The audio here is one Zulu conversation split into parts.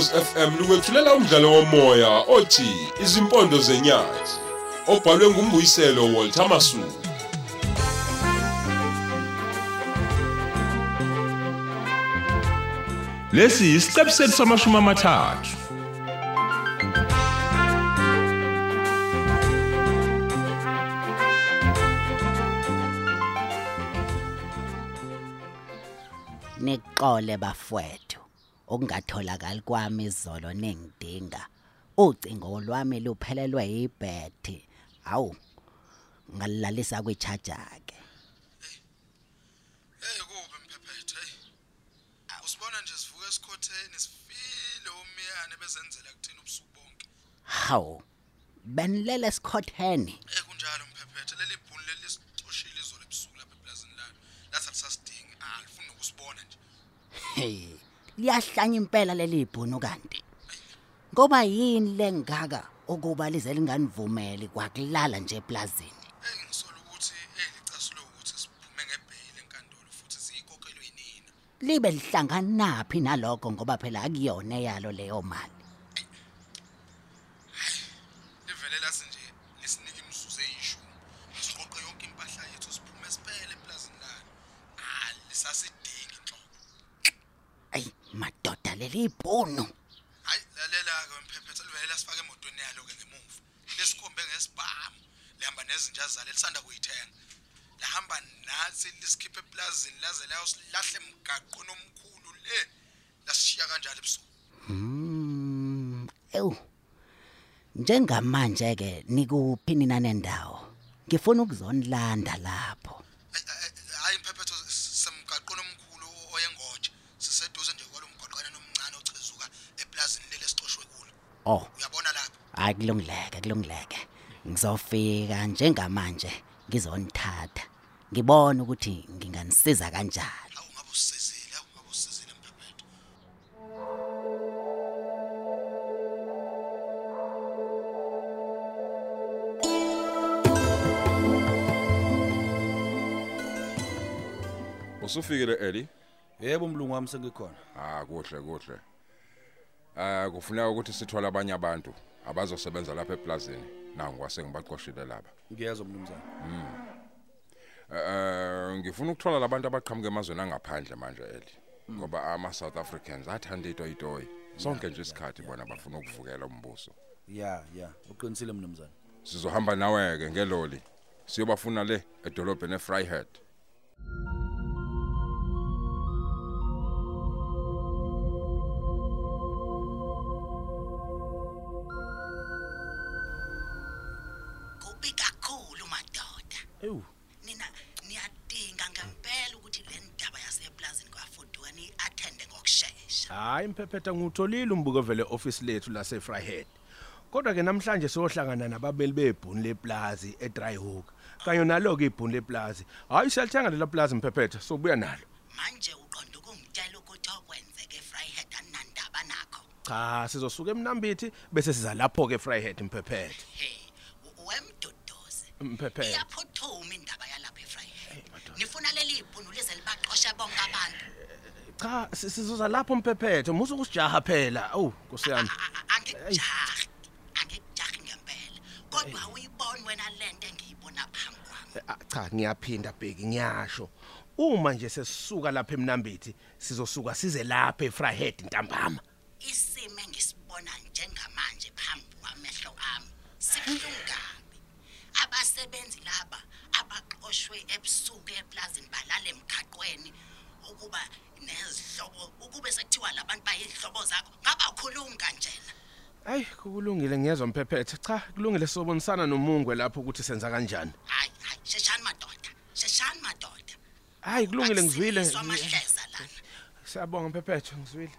Ukhozi FM lukwethulela umdlalo womoya othi Izimpondo zenyathi obhalwe ngumbuyiselo Walter Masuku Lesi isiqebu sethu samashumi amathathu. Niqole bafowethu. Okungatholakali kwami izolo nengidinga ucingo lwami luphelelwe ibhethi awu ngalilalisa kwichaja ke Hey kubi mphephethe hey. Usibona nje sivuka esikhotheni sifile umiyane bezenzela kuthina ubusuku bonke. hawu benilele esikhotheni Eh kunjalo mphephethe leli bhunu leli sicoshile izolo ebusuku lapha eplazini lalo. Lathi alisasidingi alifuni nokusibona nje. hey liyahlanya impela leli ibhunu kanti. Ngoba yini lengaka ukuba lize linganivumeli kwakulala nje eplazini? Eh ngisola ukuthi licasilo ukuthi siphume ngebhayile enkantolo futhi siyikokhelwe yinina. libe lihlanganaphi nalokho ngoba phela akuyona eyalo leyo mali Livele lasi nje lisinike imisuze eyishumi. Siqoqe yonke impahla yethu siphume siphele eplazini lalo. Alisasidingi inhloko. ayi madoda leli ibhunu Hayi lalela ke mphephethe livele lasifaka emotweni yalo ke ngemuva. Lesikhombe ngesibhamu. Lihamba nezinja kuyithenga. Lahamba nathi lisikhiphe eplazini laze layo silahle emgaqweni omkhulu le. Lasishiya kanjalo ebusuku. Mm, ewu. Njengamanje ke nikuphi nina nendawo? Ngifuna ukuzonilanda lapho. Hayi, mphephethe semgaqweni omkhulu oyengoje. Siseduze nje kwalomgaqwana nomncane ocezuka eplazini leli esicoshwe kulo. Oh, Uyabona lapha? hayi kulungileke, kulungileke. Ngizofika njengamanje ngizonithatha. Ngibona ukuthi nginganisiza kanjani. Awu ngabe usizile, awu ngabe usizile mphephethe. Usufikile Eli Yebo mlungu wami sengikhona. Ah kuhle kuhle Ah kufuneka ukuthi sithole abanye abantu abazosebenza lapha eplazini nangu wase ngibaqoshile laba. Ngiyezwa mnumzane. Eh ngifuna ukuthola labantu abaqhamuke emazweni angaphandle manje Eli. Ngoba ama South Africans athanda into itoyi sonke nje isikhathi bona bafuna ukuvukela umbuso. Ya, ya, uqinisile mnumzane. sizohamba nawe ke ngeloli. Siyobafuna le edolobheni eFryhead. Ewu, Nina niyadinga ngempela ukuthi le ndaba yaseplazini kwafuduka ni attende ngokusheshsha. Hayi mphephetha ngutholile umbuko vele office lethu lase Fryhead. Kodwa ke namhlanje siyohlangana nababeli bebhuni leplazi eDryhook. Kanye nalo ke ibhuni leplazi. Hayi siyalithenga lela plazi mphephetha sobuya nalo. Manje uqonda ukungitshela ukuthi okwenzeke eFryhead anandaba nakho. Cha sizosuka emnambithi bese siza lapho ke Fryhead mphephetha. Hey, wemduduze. Mphephetha. Iyaphuthuma indaba yalapha eFryhead. Nifuna leli ibhunu lize libaqoshe bonke abantu. Cha si- sizoza lapho mphephetha musu kusijaha phela. Awu Nkosi yami. Angikujahi. Angikujahi ngempela. Kodwa uyibona wena lento engiyibona phambi kwami. Ah, Cha ngiyaphinda bheki ngiyasho. Uma nje sesisuka lapha emnambithi sizosuka size lapha eFryhead ntambama. Isimo engisibona njengamanje phambi kwamehlo ami sibuhlungabi. Abasebenzi laba abaqoshwe ebusuku eplazini balala emkhaqweni ukuba nezihlobo ukube sekuthiwa labantu bayihlobo zakho ngabakhulumi kanjena. Ay kulungile ngiyezwa mphephethe cha kulungile sobonisana nomungwe lapho ukuthi senza kanjani Hayi hayi sheshani madoda. Sheshani madoda. Hayi kulungile ngizwile. Siyabonga mphephethe ngizwile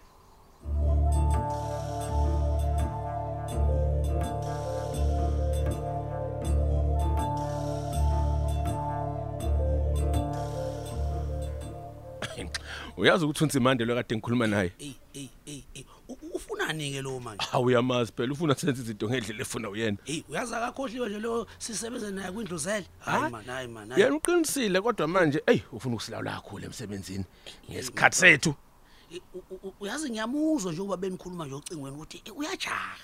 Uyazi ukuthi unsimandelo kade ngikhuluma naye Ey ey ey ey u- ufunani ke lo manje? awuyamazi phela ufuna senze izinto ngendlela efuna uyena Hey uyazi akakhohliwe nje lo sisebenza naye kwindluzele. Hayi man hayi man. hayi. yena uqinisile kodwa manje ey ufuna ukusilawula kakhulu emsebenzini ngesikhathi sethu I- u- u- uyazi ngiyamuzwa nje uba benikhuluma nje ocingweni ukuthi eh, uyajaha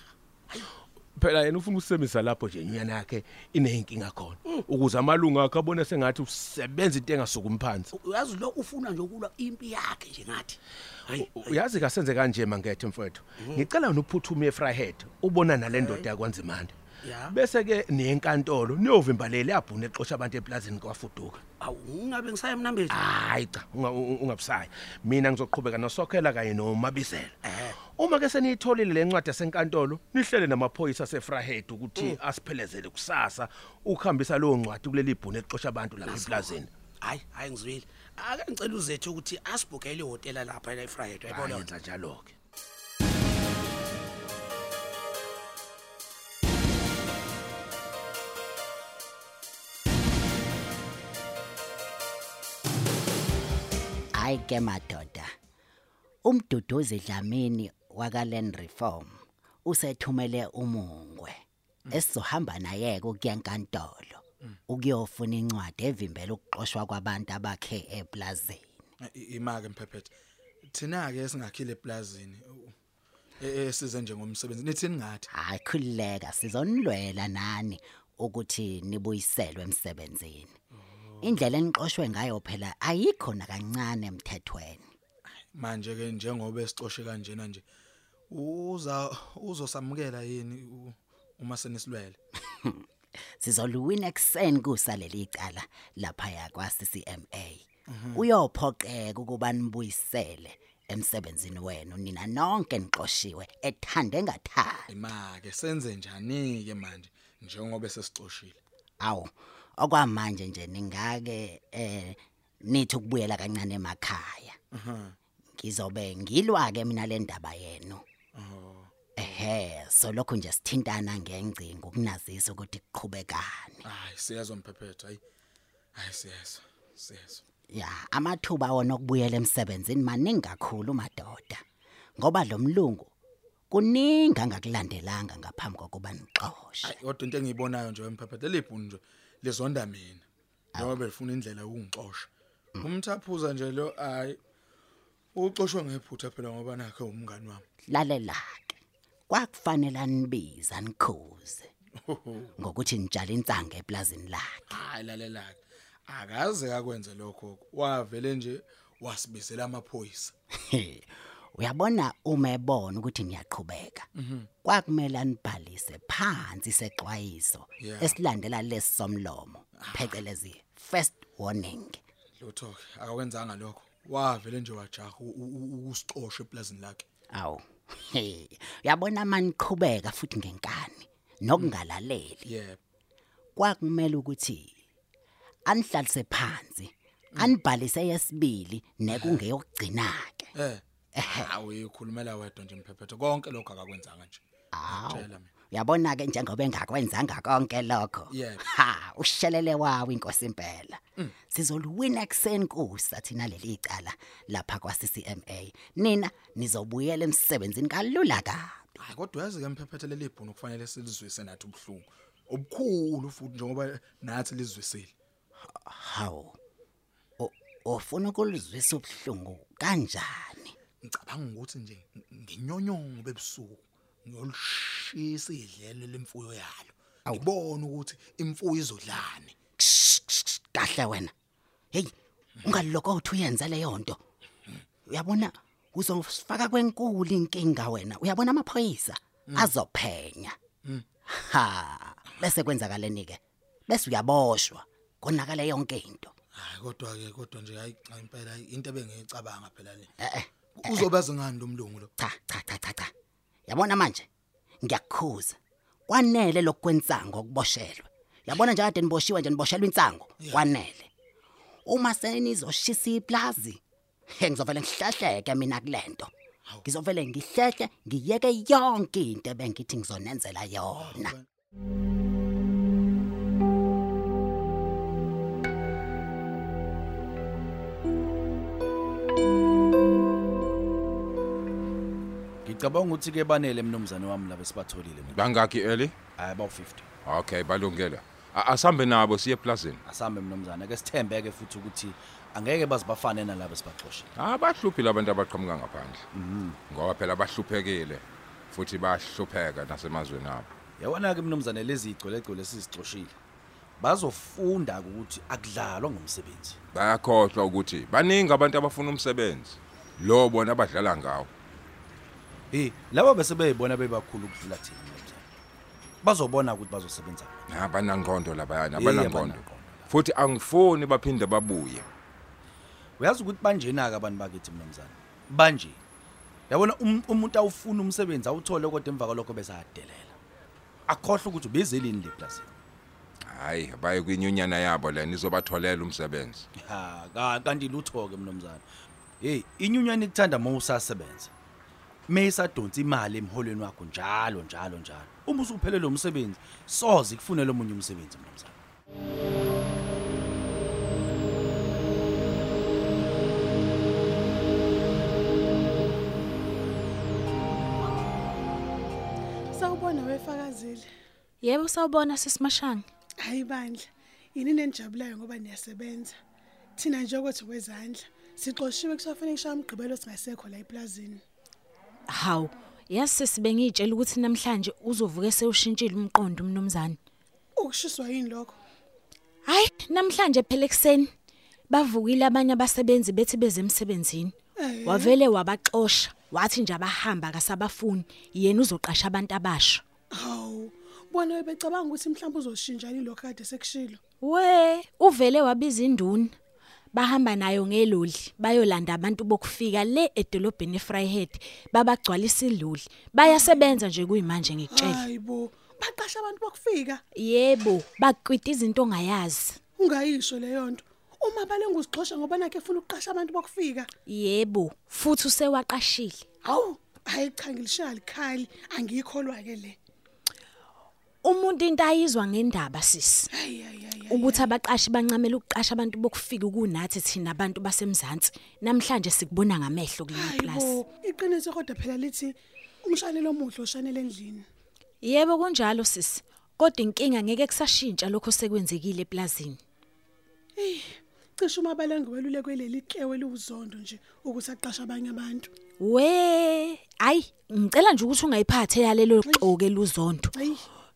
phela yena ufuna usebenzisa lapho nje inyana yakhe ineyinkinga khona. Ukuze amalungu akhe abone sengathi usebenza into engasukumi phansi U- uyazi lo ufuna nje ukulwa impi yakhe nje ngathi? Hayi uyazi kasenze kanje mangethe mfowethu. Ngicela wena uphuthume efryhead ubona nalendoda yakwanzimande. Ya. bese ke nenkantolo niyovimbalele yabhuna exosha abantu eplazini kwafuduka. Awu ngingabe ngisaya emnambezi hayi cha unga- u- ungabusayi. Mina ngizoqhubeka nosokhela kanye nomabisela uma ke seniyitholile lencwadi yasenkantolo nihlele namaphoyisa asefryhead ukuthi asiphelezele kusasa ukuhambisa leyo ncwadi kuleli bhunu exosha abantu lapha eplazini. Hayi hayi ngizwile. Ake ngicela uzethu ukuthi asibhukele ihotela lapha la eFriday uyabona yenza njalo ke hayi ke madoda. Umduduzi Dlamini wakaland reform usethumele umungwe esizohamba naye kuyankantolo ukuyofuna incwadi evimbela ukuxoshwa kwabantu abakhe eplazini. Imake mphephethe thina ke singakhile eplazini eh size nje ngomsebenzi nithini ngathi? Hayi khulileka sizonilwela nani ukuthi nibuyiselwe emsebenzini. Indlela eniqoshwe ngayo phela ayikho nakancane emthethweni. Manje ke njengoba esicoshe kanjena nje uza uzosamukela yini uma senisilwele sizoluwina ekseni kusaleli icala lapha yakwa CCMA uyophoqeka ukuba nibuyisele emsebenzini wenu nina nonke niqoshiwe ethande ngathani imake senze njani ke manje njengoba sesicoshile? Awu okwamanje nje ningake eh nithi ukubuyela kancane emakhaya. Ngizobe ngilwa ke mina le ndaba yenu. Ehe so lokho nje sithintana ngengcingo ukunazisa ukuthi kuqhubekani. Hayi siyezwa mphephethe hayi. Hayi siyezwa siyezwa. Ya amathuba wona okubuyela emsebenzini maningi kakhulu madoda. Ngoba lo mlungu kuningi angakulandelanga ngaphambi kokuba nixoxe hayi kodwa into engiyibonayo nje wemphephethe libhunu nje lizonda mina. Njengoba lifuna indlela yokungixosha umthaphuza nje lo hayi. Uxoshwe ngephutha phela ngoba nakhe umngani wami. Lalelake kwakufanele anibiza nikhuze ngokuthi nitshala insanga eplazini lakhe. Hayi lalelake akaze akwenze lokho. Wavele nje wasibizela amaphoyisa. Uyabona uma ebona ukuthi niyaqhubeka kwakumele anibhalise phansi sexwayiso esilandela lesomlomo phecelezi first warning. Lutho ke akakwenzanga lokho. Wavele nje wajaha u- u- u- ukusixosha eplazini lakhe. Awu uyabona maniqhubeka futhi ngenkani nokungalaleli yebo. Kwakumele ukuthi anihlalise phansi anibhalise yesibili nekungeyokugcina ke eh hawe ukhulumela wedwa nje mphephethe konke lokho akakwenzanga nje. Awu. Tshela mina. Uyabona ke njengoba engakwenzanga konke lokho? Yebo. ha ushelele wawo inkosi impela. Sizoluwina ekseni kusa thina leli icala lapha kwa CCMA nina nizobuyela emsebenzini kalula kabi. Hayi kodwa yazi ke mphephethe leli bhunu kufanele silizwise nathi ubuhlungu. Obukhulu futhi njengoba nathi lizwisile. Hawu O- ofuna ukulizwisa ubuhlungu kanjani? Ngicabanga ukuthi nje nginyonyongo bebusuku. Ngiyolishisa idlelo lemfuyo yalo. Ngibone ukuthi imfuyo izodlani. Kahle wena. Hey ungaloko uthi uyenza leyo nto. Uyabona? Uzofaka kwenkulu inkinga wena. Uyabona amaphoyisa? Azophenya. Ha bese kwenzakaleni ke bese uyaboshwa konakala yonke into. Hayi kodwa ke kodwa nje hayi impela into ebengiyicabanga phela le. Uzobaza ngani lo mlungu lo? Cha cha cha cha. Yabona manje? Ngiyakukhuza kwanele lokwenzanga okuboshelwe yabona nje kade niboshiwe nje niboshelwa insango? Kwanele. Uma senizoshisa iplazi he ngizovela ngihlehleke mina kulento. Ngizovela ngihlehle ngiyeke yonke into ebengithi ngizonenzela yona. Ngicabanga ukuthi ke banele mnumzane wami laba sibatholile mina. Bangaki eli hayi bawu-50 okay balungile A- asambe nabo siye eplazini? Asambe mnumzane ke sithembeke futhi ukuthi angeke bazibafane nalabo sibaxoshile abahluphi labantu abaqhamuka ngaphandle. Ngoba phela bahluphekile futhi bahlupheka nasemazweni abo. Yabona-ke mnumzane lezi igcolegcole esizixoshile bazofunda ukuthi akudlalwa ngomsebenzi bayakhohlwa ukuthi baningi abantu abafuna umsebenzi. Lo bona abadlala ngawo. Eh laba bese beyibona bebakhulu ukudlula thina mnumzane bazobona ukuthi bazosebenza abanangqondo labayana Eh, abanangqondo abanangqondo. futhi angifuni baphinde babuye. Uyazi ukuthi banjena-ke abantu bakithi mnumzane banje. Yabona um- umuntu awufuna umsebenzi awuthole kodwa emva kwalokho besadelela akhohlwa ukuthi ubezelini le plazini hayi baye kwinyunyana yabo lena izobatholela umsebenzi. Ha ka- kanti lutho-ke mnumzane heyi inyunyana ikuthanda uma usasebenza uma isadonsa imali emholweni wakho njalo njalo njalo uma usuphelele umsebenzi soze kufunele omunye umsebenzi mnumzane Sawubona wefakazile. Yebo sawubona sisimashanga. Hayi bandla. Yini nenijabulayo ngoba niyasebenza. Thina nje ukuthi kwezandla. Sixoshiwe kusafanele kushaya umgqibelo singasekho la eplazini. Hawu, yazi sesibe ngitshela ukuthi namhlanje uzovuka sewushintshile umqondo umnumzane. Ukushiswa yini lokho? Hayi, namhlanje phela ekseni bavukile abanye abasebenzi bethi beze emsebenzini. Eh. Wavele wabaxosha, wathi nje abahamba kasabafuni, yena uzoqasha abantu abasha. Hawu. Bona webecabanga ukuthi mhlawumbe uzoshintsha yini lokho kade sekushilo. We, uvele wabiza induna. Bahamba nayo ngeloli, bayolanda abantu bokufika le edolobheni eFryhead, babagcwalisa iloli. Bayasebenza nje kuyimanje ngikutshela. Hayibo. Baqasha abantu bokufika. Yebo, bakwita izinto ongayazi. Ungayisho leyo nto. Uma balengu usixosha ngoba nakhe efuna ukuqasha abantu bokufika. Yebo, futhi usewaqashile. Hawu. Hayi cha ngilishaya likhali angikholwa ke le. Umuntu into ayizwa ngendaba sisi. Ukuthi abaqashi bancamela ukuqasha abantu bokufika kunathi thina abantu basemzansi. Namhlanje sikubona ngamehlo kuleli class. Iqiniso kodwa phela lithi umshanelo omuhle oshanele endlini. Yebo kunjalo sisi. Kodwa inkinga ngeke kusashintsha lokho sekwenzekile eplazini. Cishe uma balengu welule kweleli tlewe liwuzondo nje ukuthi aqasha abanye abantu. We, ayi, ngicela nje ukuthi ungayiphathe yalelo xoke luzondo.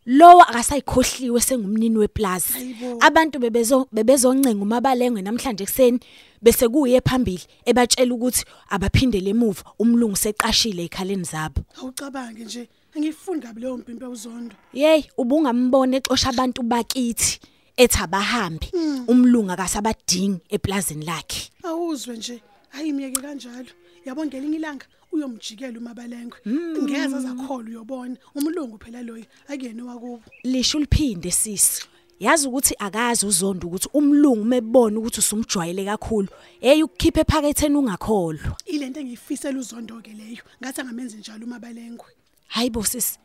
Lowa akasayikhohliwe sengumnini weplaza. Abantu bebezo bebezoncenga umabalengwe namhlanje ekseni bese kuye phambili ebatshela ukuthi abaphindele emuva umlungu seqashile ekhaleni zabo. Awucabange nje angifundi kabi leyo mpimpe uzondo. Yey, ubungambone exosha abantu bakithi ethi abahambi. Umlungu akasabadingi eplazini lakhe. Awuzwe nje hayi miyeke kanjalo. Yabo ngelinye ilanga uyomjikela umabalengwe. Ngeze azakholwa uyobona umlungu phela loyi akuyena wakubo. Lisho liphinde sisi. Yazi ukuthi akazi uzondo ukuthi umlungu mebona ukuthi usumjwayele kakhulu, hey ukukhipha ephaketheni ungakholwa. Ilento engiyifisela uzondo ke leyo. Ngathi angamenzi njalo umabalengwe. Hayibo sisi.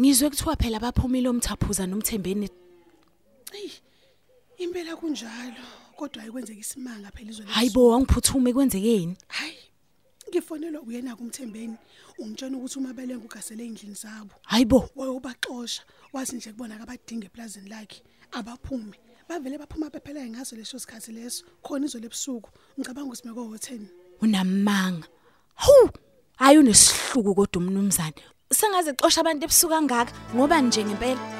Ngizwe kuthiwa phela baphumile umthaphuza nomthembeni. Ey. Impela kunjalo kodwa ayikwenzeka isimanga phela izwe. Hayibo wangiphuthume kwenzekeni? Hayi. Ngifonelwa uyena kumthembeni. Ungitshela ukuthi umabalengwe ugasele endlini zabo. Hayibo. wayobaxosha wathi nje kubona abadinga eplazini lakhe abaphume bavele baphuma bephela ngaso leso sikhathi leso khona izolo ebusuku ngicabanga ukuthi meko ho10 Unamanga. Hu! Hayi unesihluku kodwa umnumzane. Sengaze xosha abantu ebusuku kangaka ngoba nje ngempela.